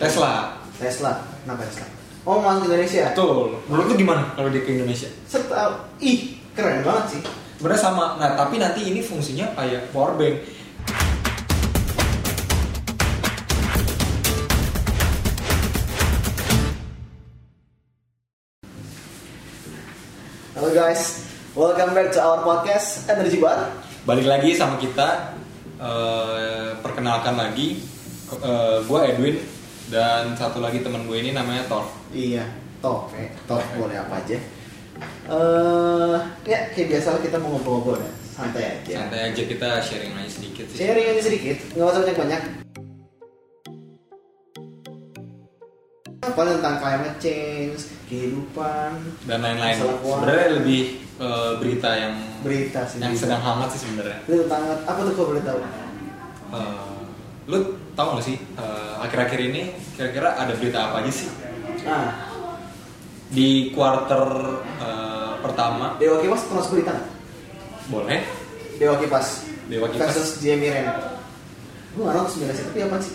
Tesla. Tesla. Kenapa Tesla? Oh, masuk Indonesia. Betul. Menurut lu gimana kalau dia ke Indonesia? Serta ih, keren banget sih. Sebenarnya sama. Nah, tapi nanti ini fungsinya kayak power bank. Halo guys, welcome back to our podcast Energy Bar. Balik lagi sama kita. eh, perkenalkan lagi, eh, gue Edwin dan satu lagi teman gue ini namanya Thor. Iya, top, eh, top boleh apa aja. Eh, ya kayak biasa kita mau ngobrol-ngobrol ya, santai aja. Santai aja kita sharing aja sedikit sih. Sharing aja sedikit, nggak usah banyak-banyak. Apa tentang climate change, kehidupan, Dan lain-lain. Sebenarnya lebih eh, berita yang berita sih. yang sedang hangat sih sebenarnya. Itu tentang apa tuh kau boleh tahu? Eh, lu tahu gak sih eh, akhir-akhir ini kira-kira ada berita apa aja sih Ah, di quarter eh, pertama Dewa Kipas pernah berita nggak? boleh Dewa Kipas. Dewa Kipas. Versus Jamie Ren. Gue nggak tahu sebenarnya sih, tapi apa sih?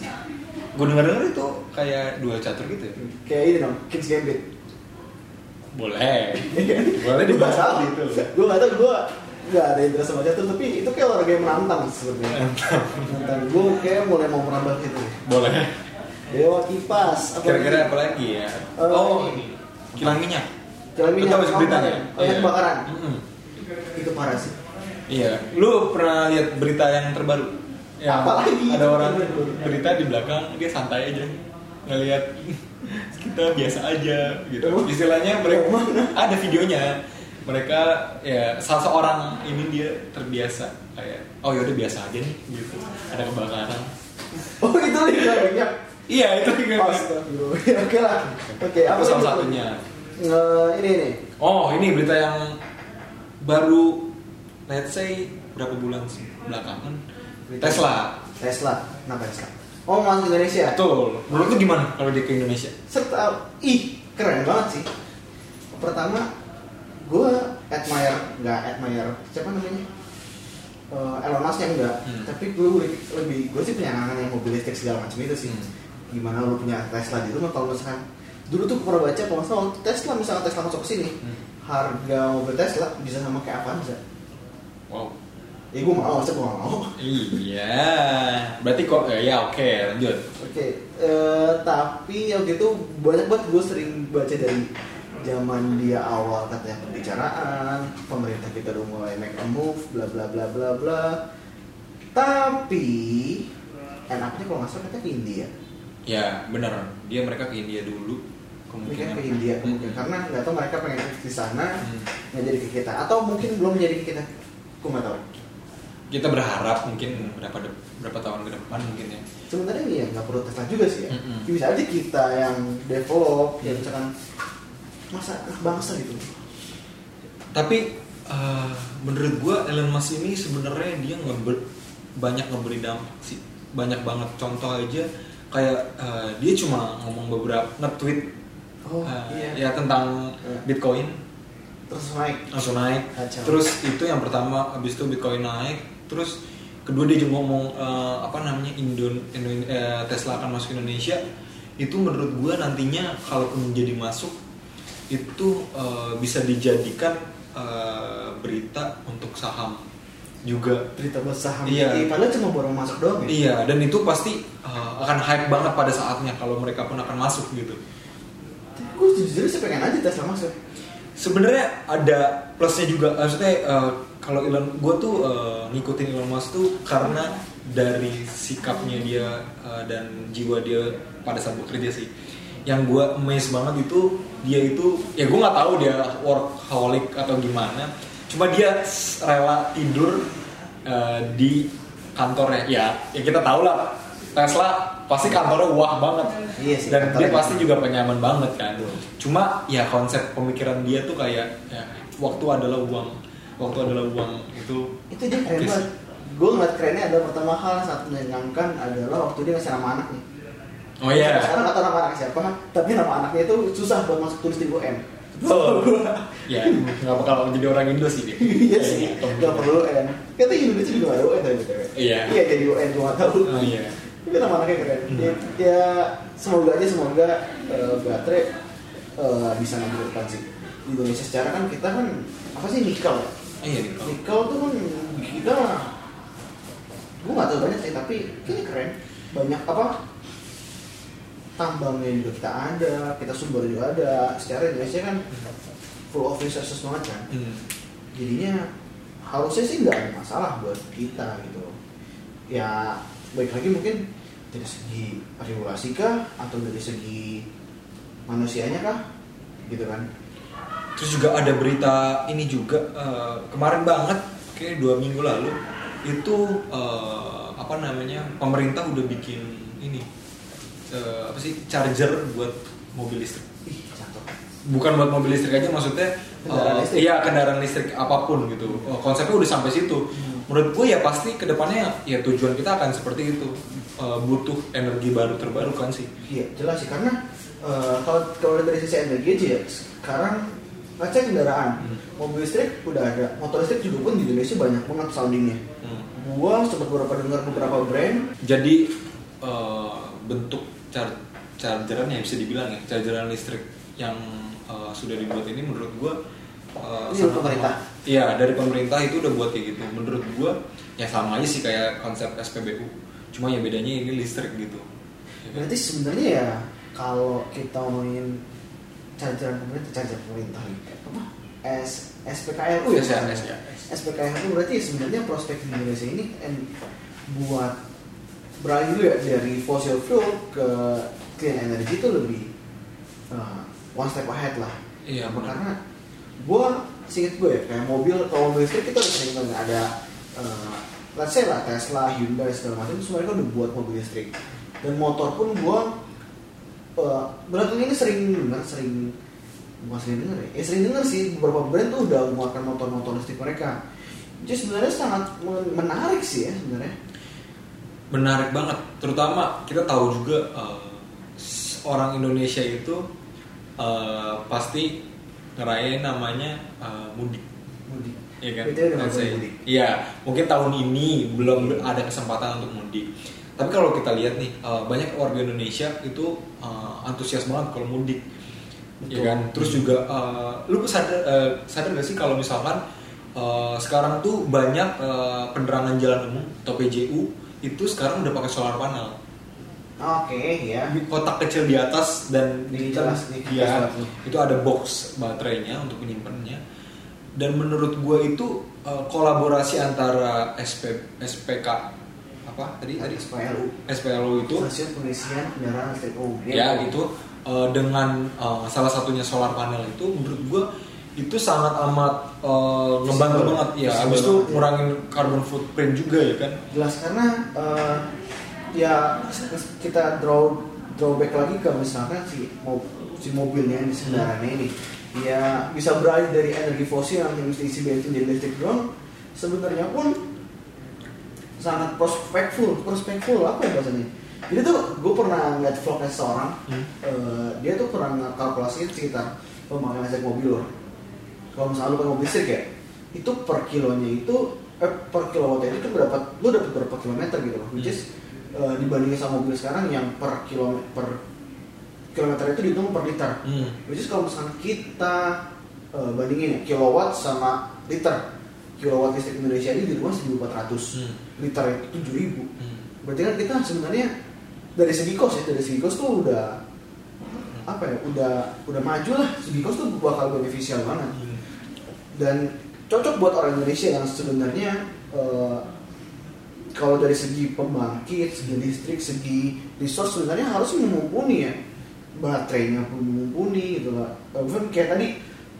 gue denger denger itu kayak duel catur gitu ya? Kayak ini dong, Kings Gambit. boleh boleh nggak dibahas gitu Gue nggak tahu, gue nggak ada interest sama catur, tapi itu kayak olahraga yang menantang sebenarnya. menantang. Gue kayak mulai mau merambah gitu. boleh Dewa Kipas. Apa kira-kira lagi? apa lagi ya Eh, oh ini kilang minyak Lu minyak. tahu beritanya Oh, kebakaran. Mm-mm. Itu parah sih. Iya, lu pernah lihat berita yang terbaru? Yang Apalagi? Ada orang berita di belakang dia santai aja ngelihat kita biasa aja gitu. Emang? Istilahnya mereka mana? ada videonya. Mereka ya salah seorang ini dia terbiasa kayak oh yaudah biasa aja nih gitu. Ada kebakaran. Oh itu lagi minyak. Iya itu. Astagfirullah. Oke lah. Oke, apa Itu salah satunya. Nge- ini ini. Oh ini berita yang baru let's say berapa bulan sih belakangan Tesla. Tesla. Kenapa Tesla? Oh masuk Indonesia. Betul. Menurut lu gimana kalau dia ke Indonesia? serta ih keren banget sih pertama gue admire nggak admire siapa namanya Eh, Elon Musk yang enggak Hmm. tapi gue lebih, lebih gue sih penyangangan yang mobil listrik segala macam itu sih Hmm. gimana lu punya Tesla di rumah kalau misalkan dulu tuh pernah baca kalau misalnya waktu Tesla misalnya Tesla masuk ke sini Hmm. harga mobil Tesla bisa sama kayak Avanza Wow. ya gue mau masa gue mau Iya. Berarti kok eh, ya oke lanjut. Oke, eh, tapi waktu itu banyak banget gue sering baca dari zaman dia awal katanya pembicaraan, pemerintah kita udah mulai make a move, bla bla bla bla bla. Tapi enaknya kalau nggak salah katanya ke India. Ya bener. Dia mereka ke India dulu. Mungkin Kemungkinan ke India kemungkinan Hmm. karena nggak tahu mereka pengen di sana Hmm. jadi ke kita atau mungkin belum jadi ke kita. Gue nggak tahu. Kita berharap mungkin berapa de- berapa tahun ke depan mungkin ya. Sebenarnya iya nggak perlu Tesla juga sih ya. Mm-mm. Bisa aja kita yang develop, ya misalkan masa anak bangsa gitu. Tapi eh, menurut gua Elon Musk ini sebenarnya dia ngeber, banyak ngeberi dampak sih. Banyak banget contoh aja kayak eh, dia cuma ngomong beberapa nge-tweet Oh eh, iya. ya tentang Iya. Bitcoin Terus naik. langsung naik. Kacau. Terus itu yang pertama, habis itu Bitcoin naik. Terus kedua dia juga ngomong eh, apa namanya Indon, Indo- eh, Tesla akan masuk Indonesia. Itu menurut gua nantinya kalaupun menjadi masuk itu eh, bisa dijadikan eh, berita untuk saham juga. Berita buat saham. Iya. Eh, padahal cuma baru masuk doang ya. Iya, dan itu pasti eh, akan hype banget pada saatnya kalau mereka pun akan masuk gitu. Tapi gue jujur sih pengen aja Tesla masuk. sebenarnya ada plusnya juga maksudnya eh, kalau Elon gue tuh eh, ngikutin Elon Musk tuh karena dari sikapnya dia eh, dan jiwa dia pada saat bekerja sih yang gue amazed banget itu dia itu ya gue nggak tahu dia workaholic atau gimana. Cuma dia rela tidur eh, di kantornya. Ya ya kita tahu lah Tesla pasti kantornya wah banget. Iya sih, dan dia pasti juga penyaman banget kan. Cuma ya konsep pemikiran dia tuh kayak ya, waktu adalah uang. Waktu adalah uang itu. Itu dia keren banget. Gue ngeliat kerennya ada pertama hal sangat menyenangkan adalah waktu dia ngasih nama anaknya. Oh iya Sekarang nggak tahu nama anak siapa, tapi nama anaknya itu susah buat masuk tulis di UN. Betul. ya nggak bakal jadi orang Indo sih dia Iya sih, Iya, nggak perlu UN. Katanya Indonesia juga ada UN BTW. Iya. Iya jadi UN nggak tahu. oh iya Tapi nama anaknya keren. Hmm. Ya, ya semoga aja semoga eh, baterai eh, bisa ngambil depan sih di Indonesia secara kan kita kan apa sih nikel ya? iya nih kalau nikel tuh kan kita gue nggak tahu banyak sih tapi ini keren banyak apa tambangnya juga kita ada kita sumber juga ada. Secara Indonesia kan full of resources banget kan. Hmm. jadinya harusnya sih nggak ada masalah buat kita gitu ya baik lagi mungkin dari segi regulasi kah atau dari segi manusianya kah gitu kan. Terus juga ada berita ini juga eh, kemarin banget kayak dua minggu lalu itu eh, apa namanya pemerintah udah bikin ini eh, apa sih charger buat mobil listrik. ih Bukan buat mobil listrik aja maksudnya Kendaraan eh, listrik. Iya kendaraan listrik apa pun gitu. Eh, konsepnya udah sampai situ. Hmm. Menurut gue ya pasti ke depannya ya tujuan kita akan seperti itu. Eh, butuh energi baru terbarukan sih. iya jelas sih karena eh, kalau kalau dari sisi energi aja ya sekarang ngecek kendaraan Hmm. mobil listrik udah ada motor listrik juga pun di Indonesia banyak banget soundingnya Hmm. gua sempat beberapa dengar beberapa brand Jadi eh, bentuk char chargeran ya bisa dibilang ya chargeran listrik yang eh, sudah dibuat ini menurut gua eh, Ini sangat- pemerintah? Iya dari pemerintah itu udah buat kayak gitu. Menurut gua ya sama aja sih kayak konsep SPBU. Cuma ya bedanya ini listrik gitu. Ya kan? Berarti sebenarnya ya kalau kita ngomongin chargeran pemerintah, charger pemerintah apa? S SPKLU ya SPKLU, sekarang? ya. Berarti sebenarnya prospek di Indonesia ini en, buat beralih dulu ya dari fossil fuel ke clean energy itu lebih uh, one step ahead lah. Iya, benar. karena gue singkat gue ya kayak mobil kalau mobil listrik kita udah sering ada uh, let's say lah Tesla, Hyundai segala macam semua mereka udah buat mobil listrik dan motor pun gue uh, belakangan ini sering dengar sering bukan sering dengar ya, ya sering dengar sih beberapa brand tuh udah mengeluarkan motor-motor listrik mereka jadi sebenarnya sangat men- menarik sih ya sebenarnya Menarik banget. Terutama kita tahu juga s- orang Indonesia itu eh, pasti ngerayain namanya eh, mudik. mudik Iya kan? Itu mudik. Iya, mungkin tahun ini belum ada kesempatan untuk mudik. Tapi kalau kita lihat nih, eh, banyak warga Indonesia itu eh, antusias banget kalau mudik. Betul. Ya kan? Terus juga eh, lu sadar eh, sadar gak sih kalau misalkan eh, sekarang tuh banyak eh, penerangan jalan umum atau PJU itu sekarang udah pakai solar panel. oke ya Di kotak kecil di atas dan Di jelas, banget. itu ada box baterainya untuk menyimpannya. Dan menurut gue itu uh, kolaborasi antara SP, SPK apa tadi tadi? SPLU SPLU itu. Stasiun pengisian kendaraan listrik umum ya itu uh, dengan uh, salah satunya solar panel itu menurut gue itu sangat amat uh, ngebantu Visible. banget ya habis itu banget, ya. ngurangin carbon footprint juga ya kan jelas karena eh, ya kita draw drawback lagi ke misalkan si si mobilnya ini kendaraannya ini ya bisa beralih dari energi fosil yang mesti isi bensin jadi listrik doang sebenarnya pun sangat prospekful prospekful apa ya bahasanya jadi tuh gue pernah ngeliat vlognya seorang Hmm. eh, dia tuh pernah ngekalkulasiin sekitar pemakaian listrik mobil loh kalau misalnya lu pakai mobil listrik ya itu per kilonya itu eh, per kilowatt itu berapa lu dapat berapa kilometer gitu loh which is eh, dibandingin sama mobil sekarang yang per kilo per kilometer itu dihitung per liter Hmm. which is kalau misalnya kita eh, bandingin ya kilowatt sama liter kilowatt listrik Indonesia ini di rumah 1400 Hmm. liter itu 7000 Hmm. berarti kan kita sebenarnya dari segi kos ya dari segi kos tuh udah apa ya udah udah maju lah segi kos tuh bakal beneficial banget Hmm. Dan cocok buat orang Indonesia yang sebenarnya eh, kalau dari segi pembangkit, segi listrik, segi resource sebenarnya harus mumpuni ya baterainya pun mumpuni gitu lah. Even kayak tadi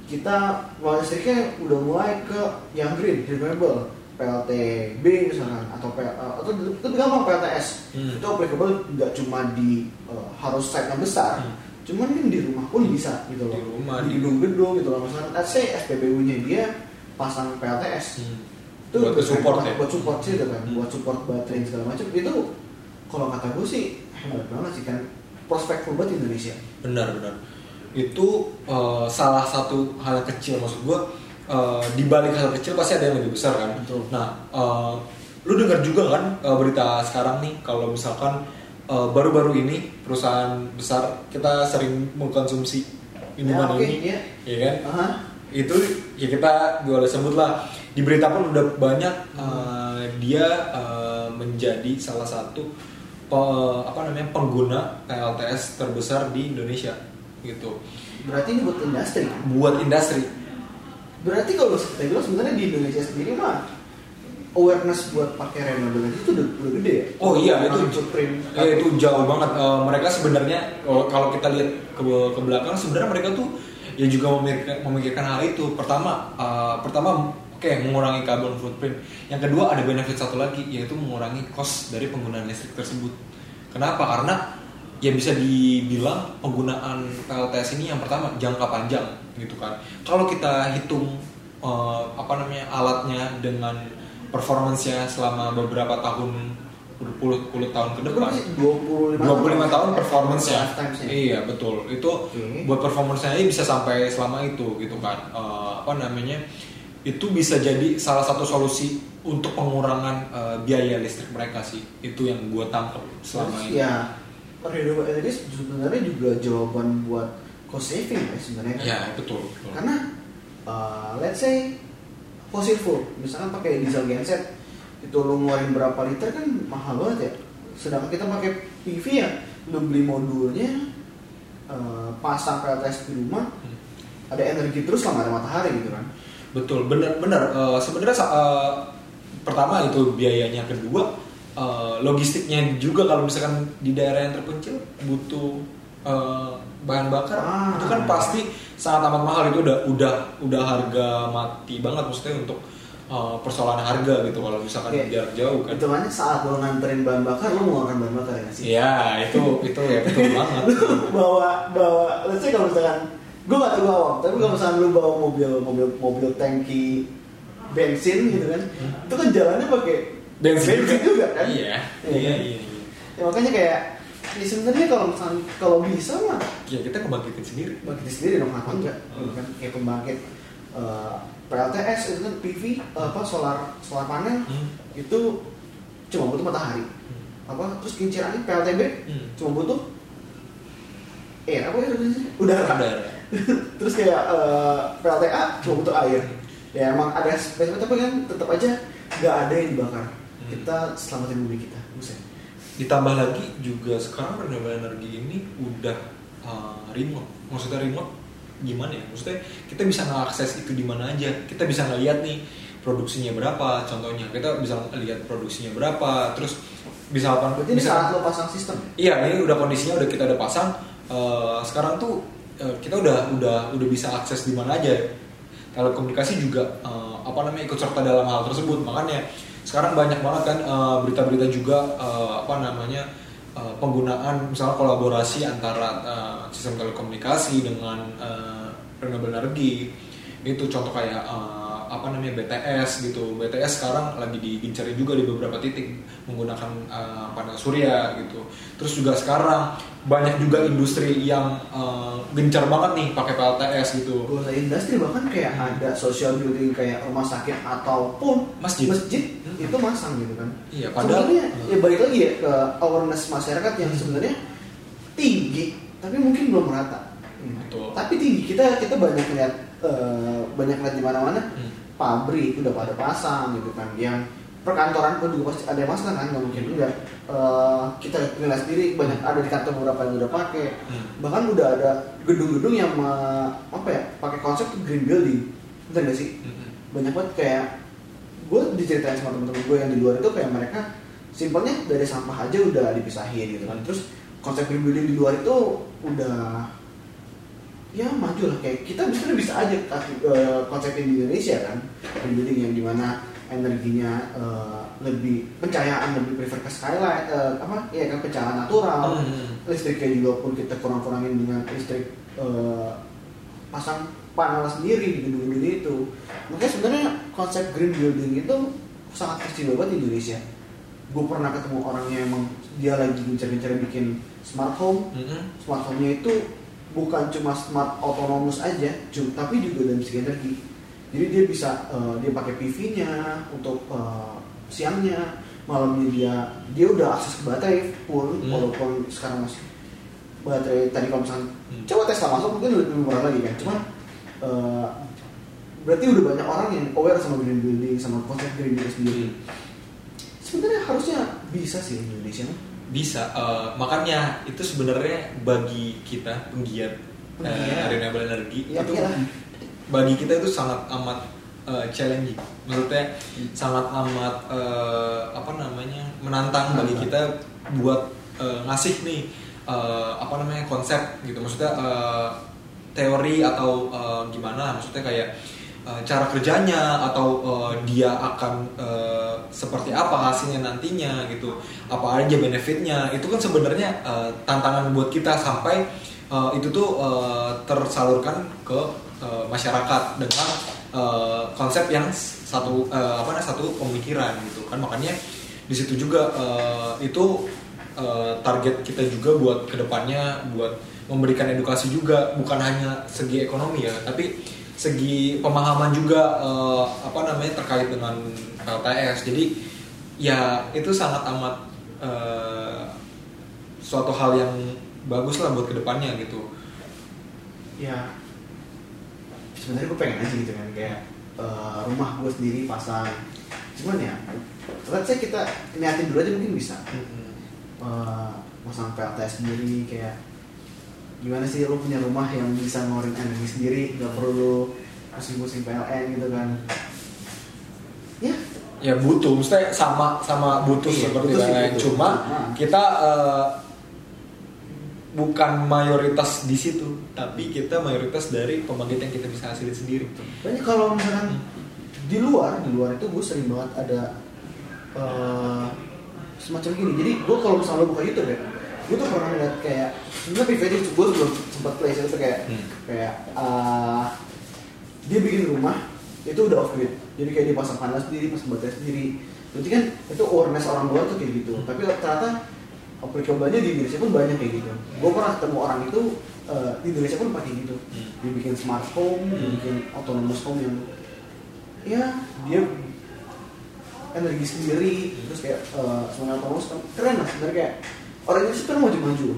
kita listriknya udah mulai ke yang green, renewable, PLTB misalkan atau P- atau itu gampang PLTS Hmm. itu applicable nggak cuma di eh, harus site yang besar, Hmm. Cuman kan di rumah pun bisa gitu loh. Di rumah, di gedung-gedung gitu loh. Misalnya let's say SPBU-nya dia pasang PLTS Hmm. itu buat support ya? buat support sih gitu kan. Hmm. buat support baterai segala macam. Itu kalau kata gue sih hebat banget sih kan. Prospek buat Indonesia. Benar benar. Itu eh, salah satu hal kecil maksud gue eh, di balik hal kecil pasti ada yang lebih besar kan. Betul. nah eh, lu dengar juga kan eh, berita sekarang nih kalau misalkan eh, baru-baru ini perusahaan besar kita sering mengkonsumsi minuman Ya, oke, ini, iya. ya kan? Aha. Itu ya kita boleh sebut lah di berita pun udah banyak eh, dia eh, menjadi salah satu pe- apa namanya pengguna PLTS terbesar di Indonesia gitu Berarti ini buat industri. buat industri. Berarti kalau kita bilang sebenarnya di Indonesia sendiri mah awareness buat pakai renewable itu udah, udah gede ya. Oh iya itu footprint. ya, itu jauh banget. Eh, mereka sebenarnya kalau kita lihat ke ke belakang sebenarnya mereka tuh ya juga memikirkan, memikirkan hal itu. Pertama eh, pertama oke mengurangi carbon footprint. Yang kedua ada benefit satu lagi yaitu mengurangi cost dari penggunaan listrik tersebut. Kenapa? Karena ya bisa dibilang penggunaan PLTS ini yang pertama jangka panjang gitu kan. Kalau kita hitung eh, apa namanya alatnya dengan performance-nya selama beberapa tahun berpuluh-puluh tahun ke depan. Berarti 25 25 tahun? performance-nya. Lifetime-nya. iya betul. Itu Oke. buat performance-nya ini bisa sampai selama itu gitu kan. Eh, apa namanya? Itu bisa jadi salah satu solusi untuk pengurangan eh, biaya listrik mereka sih. Itu yang gue tangkap selama Terus ini. ya renewable energy sebenarnya juga jawaban buat cost saving ya sebenarnya kan. ya betul, betul. Karena uh, let's say fossil fuel, misalkan pakai diesel genset itu lu ngeluarin berapa liter kan mahal banget ya. Sedangkan kita pakai PV ya, lu beli modulnya, uh, pasang PLTS di rumah, Hmm. ada energi terus lah nggak ada matahari gitu kan. Betul, benar-benar. Eh, sebenarnya eh, pertama itu biayanya, kedua eh, logistiknya juga kalau misalkan di daerah yang terpencil butuh eh, bahan bakar, Ah. itu kan pasti sangat amat mahal itu udah udah udah harga mati banget maksudnya untuk eh, persoalan harga gitu kalau misalkan Oke. jarak jauh kan. Hitungannya saat lo nganterin bahan bakar, lo mengeluarkan bahan bakar ya sih? Iya, itu itu ya betul banget. bawa bawa let's say kalau misalkan gue gak tau gue awam tapi kalau misalkan lu bawa mobil mobil mobil tangki bensin gitu kan itu kan jalannya pakai Bensin, juga. kan Iya, Iya iya, kan? iya. iya. ya, makanya kayak ya sebenarnya kalau misalkan kalau bisa mah. Ya kita kebangkitin sendiri. bagi sendiri dong kenapa enggak? Gitu kan kayak pembangkit eh, PLTS itu kan PV eh, apa solar solar panel Hmm. itu cuma butuh matahari. Apa terus kincirannya PLTB Hmm. cuma butuh eh apa ya udara. Udara. terus kayak eh, PLTA cuma butuh air. Ya emang ada spesimen tapi kan tetap aja nggak ada yang dibakar. Hmm. kita selamatin bumi kita buset Ditambah lagi juga sekarang renewable energi ini udah uh, remote. Maksudnya remote gimana ya? Maksudnya kita bisa mengakses itu di mana aja. Kita bisa ngeliat nih produksinya berapa. Contohnya kita bisa lihat produksinya berapa. Terus bisa apa? berarti bisa- saat lo pasang sistem Iya, ini udah kondisinya udah kita udah pasang. Eh, sekarang tuh eh, kita udah udah udah bisa akses di mana aja. Telekomunikasi juga eh, apa namanya ikut serta dalam hal tersebut. Makanya sekarang banyak banget kan eh, berita-berita juga eh, apa namanya eh, penggunaan misalnya kolaborasi antara eh, sistem telekomunikasi dengan eh, renewable energy. Itu contoh kayak eh, apa namanya BTS gitu. BTS sekarang lagi digincarin juga di beberapa titik menggunakan eh, panel surya gitu. Terus juga sekarang banyak juga industri yang eh, gencar banget nih pakai PLTS gitu. Industri bahkan kayak ada social building kayak rumah sakit ataupun Masjid. Hmm. itu masang gitu kan. Iya, padahal- sebenarnya Hmm. ya balik lagi ya ke awareness masyarakat yang sebenarnya tinggi tapi mungkin belum merata. Betul. Tapi tinggi kita kita banyak lihat eh, banyak lihat di mana-mana Hmm. pabrik udah pada pasang gitu kan yang perkantoran pun juga pasti ada yang masang kan nggak mungkin enggak Eh, kita nilai sendiri banyak ada di kantor beberapa yang udah pakai Hmm. bahkan udah ada gedung-gedung yang apa ya pakai konsep green building bener gak sih Mm-mm. banyak banget kayak gue diceritain sama temen-temen gue yang di luar itu kayak mereka simpelnya dari sampah aja udah dipisahin gitu kan terus konsep green building di luar itu udah ya maju lah kayak kita bisa bisa aja kasih, eh, konsepin di Indonesia kan green building yang di mana energinya eh, lebih pencahayaan lebih prefer ke skylight eh, apa ya kan pencahayaan natural Hmm. listriknya juga pun kita kurang-kurangin dengan listrik eh, pasang panel sendiri di gedung-gedung itu makanya sebenarnya konsep green building itu sangat kecil banget di Indonesia gue pernah ketemu orang yang emang dia lagi gencar-gencar bikin smart home Mm-mm. smart home-nya itu bukan cuma smart autonomous aja cum- tapi juga dari segi energi jadi dia bisa eh, dia pakai PV-nya untuk eh, siangnya malamnya dia dia udah akses ke baterai full Hmm. walaupun sekarang masih baterai tadi kalau misalnya Hmm. coba Tesla masuk mungkin lebih murah lagi kan cuman eh, berarti udah banyak orang yang aware sama green building sama konsep green building sendiri sebenarnya harusnya bisa sih Indonesia mah. Bisa eh, makanya itu sebenarnya bagi kita penggiat eh, Penggiat. renewable energy Iya, itu iya. bagi kita itu sangat amat eh, challenging maksudnya sangat amat eh, apa namanya menantang bagi kita buat eh, ngasih nih eh, apa namanya konsep gitu maksudnya eh, teori atau eh, gimana maksudnya kayak eh, cara kerjanya atau eh, dia akan eh, seperti apa hasilnya nantinya gitu. Apa aja benefitnya. Itu kan sebenarnya eh, tantangan buat kita sampai eh, itu tuh eh, tersalurkan ke eh, masyarakat dengan eh, konsep yang satu eh, apa namanya satu pemikiran gitu kan. Makanya di situ juga eh, itu eh, target kita juga buat ke depannya buat memberikan edukasi juga. Bukan hanya segi ekonomi ya tapi segi pemahaman juga eh, apa namanya terkait dengan LTS jadi ya itu sangat amat eh, suatu hal yang bagus lah buat ke depannya gitu. Ya. Sebenarnya gue pengen aja gitu kan kayak eh, rumah gue sendiri pasang cuman ya let's say kita niatin dulu aja mungkin bisa. Eh, pasang PLTS sendiri kayak gimana sih lu punya rumah yang bisa ngeluarin energi sendiri? Nggak perlu pusing-pusing PLN gitu kan? Ya. Ya butuh. Maksudnya sama sama butuh Iya, seperti butuh lain. butuh. cuma Nah. kita eh, bukan mayoritas di situ tapi kita mayoritas dari pembangkit yang kita bisa hasilin sendiri. Banyak kalau misalkan di luar di luar itu gue sering banget ada eh, semacam gini. Jadi gue kalau misalnya buka YouTube ya gue tuh pernah ngeliat kayak sebenarnya pribadi gue belum sempat play sih itu kayak Hmm. kayak eh, dia bikin rumah itu udah off grid. Jadi kayak dia pasang panel sendiri pasang baterai sendiri. Berarti kan itu awareness orang luar tuh kayak gitu. Tapi ternyata applicable-nya di Indonesia pun banyak kayak gitu. Gue pernah ketemu orang itu eh, di Indonesia pun pakai gitu. Hmm. dia bikin smart home dia Hmm. bikin autonomous home yang ya dia energi sendiri. Terus kayak eh, semuanya autonomous. Keren lah sebenarnya kayak orang Indonesia kan maju-maju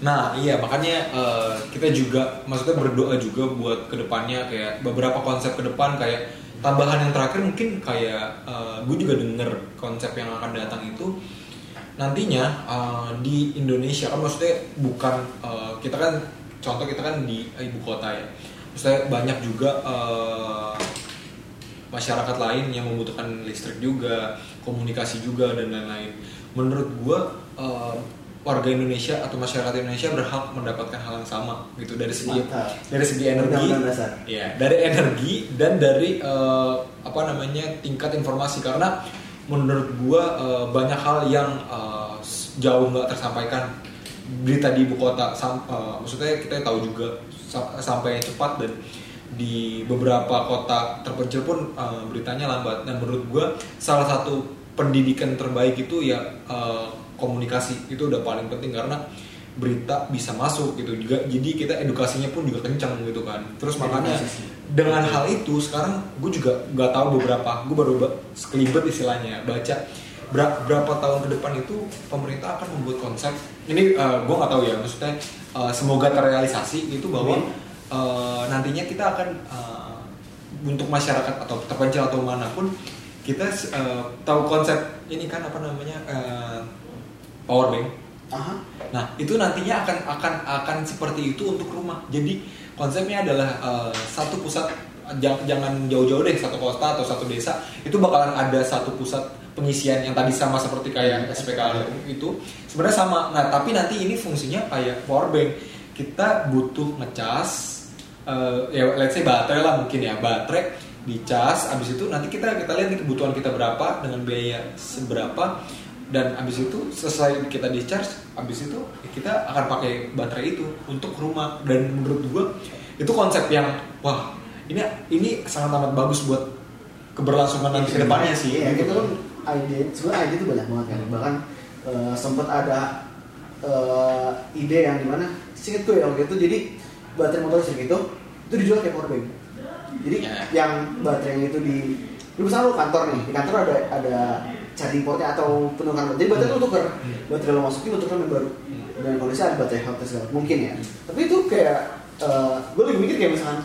Nah iya makanya eh, kita juga maksudnya berdoa juga buat ke depannya kayak beberapa konsep ke depan kayak tambahan yang terakhir mungkin kayak gue juga denger konsep yang akan datang itu nantinya eh, di Indonesia kan maksudnya bukan eh, kita kan contoh kita kan di ibu kota ya maksudnya banyak juga eh, masyarakat lain yang membutuhkan listrik juga, komunikasi juga dan lain-lain. Menurut gua eh, warga Indonesia atau masyarakat Indonesia berhak mendapatkan hal yang sama gitu dari segi Mantap. dari segi energi, ya dari energi dan dari eh, apa namanya tingkat informasi. Karena menurut gua eh, banyak hal yang s- jauh nggak tersampaikan. Berita di ibu kota sam- eh, maksudnya kita tahu juga sa- sampai cepat dan di beberapa kota terpencil pun eh, beritanya lambat. Dan menurut gua salah satu pendidikan terbaik itu ya eh, komunikasi. Itu udah paling penting karena berita bisa masuk gitu. Juga jadi kita edukasinya pun juga kencang gitu kan. Terus makanya Edukasi dengan hal itu sekarang gue juga nggak tahu beberapa gue baru ba- sekelibet istilahnya baca Ber- berapa tahun ke depan itu pemerintah akan membuat konsep. Ini gue nggak tahu ya maksudnya eh, semoga terrealisasi itu bahwa eh, nantinya kita akan eh, untuk masyarakat atau terpencil atau mana pun kita eh, tahu konsep ini kan apa namanya eh, power bank Aha. Nah, itu nantinya akan akan akan seperti itu untuk rumah. Jadi konsepnya adalah eh, satu pusat jang- jangan jauh-jauh deh satu kota atau satu desa itu bakalan ada satu pusat pengisian yang tadi sama seperti kayak SPKL itu sebenarnya sama. Nah, tapi nanti ini fungsinya kayak power bank. Kita butuh ngecas eh, ya let's say baterai lah mungkin ya, baterai dicas habis itu nanti kita kita lihat nih kebutuhan kita berapa dengan biaya seberapa dan abis itu selesai kita di charge abis itu kita akan pakai baterai itu untuk rumah. Dan menurut gue itu konsep yang wah ini ini sangat amat bagus buat keberlangsungan nanti ke depannya sih. Iya, gitu. itu kan ide, sebenarnya ide itu banyak banget kan. Bahkan eh, sempat ada eh, ide yang di mana, singkat gue ya waktu itu, jadi baterai motor listrik itu itu dijual kayak power bank. Jadi Ya. yang baterai itu di, lu misalnya lu kantor nih, di kantor ada ada charging portnya atau penukaran baterai. Jadi baterai itu tuker, Hmm. baterai lo masukin lo tukeran yang baru. Hmm. Dan kondisi ada baterai health segala mungkin ya. Tapi itu kayak gue lagi mikir kayak misalkan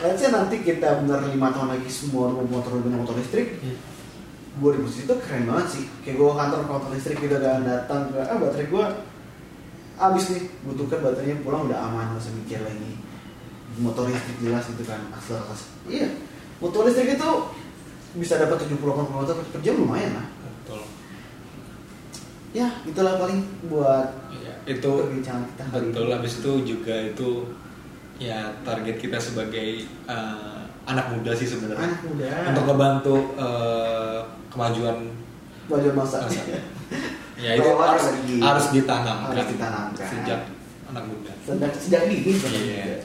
Let's say nanti kita bener lima tahun lagi semua rumah motor dengan motor listrik, Hmm. 2000 itu keren banget sih. Kayak gue kantor motor listrik gitu dan datang ke ah baterai gue habis nih, butuhkan baterainya pulang udah aman, nggak usah mikir lagi. Motor listrik jelas itu kan akselerasi. Iya, motor listrik itu bisa dapat 70 km per jam lumayan lah. betul Ya, itulah paling buat Iya, itu perbincangan kita hari betul ini. habis itu juga itu ya target kita sebagai eh, anak muda sih sebenarnya Anak muda. untuk ngebantu eh, kemajuan Belajar masak. bangsa. ya itu Lewat harus harus ditanamkan Harus ditanamkan. sejak anak muda Sejak sejak dini sebenarnya. Iya.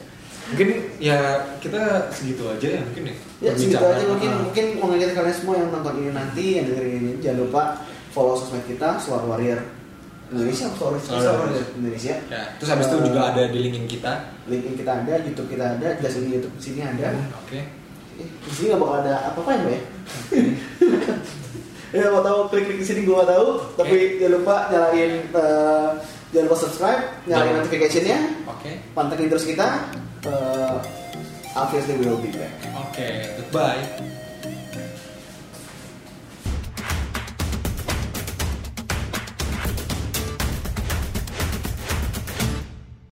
Mungkin ya kita segitu aja ya mungkin ya Ya segitu aja mungkin Ah. mungkin mau ngajak kalian semua yang nonton ini nanti yang dengerin ini jangan lupa follow sosmed kita Suara Warrior Indonesia Suara Suara Warrior. Indonesia. Ya terus habis itu Eh, juga ada di linkin kita. Link kita ada YouTube kita ada jelasin di YouTube sini ada. Oke. Eh, di sini nggak bakal ada apa-apa ya mbak ya? Ya mau tahu klik klik di sini gue tahu. Tapi jangan lupa nyalain eh, jangan lupa subscribe nyalain notificationnya. Oke. Pantengin terus kita uh, obviously we will be back. Oke goodbye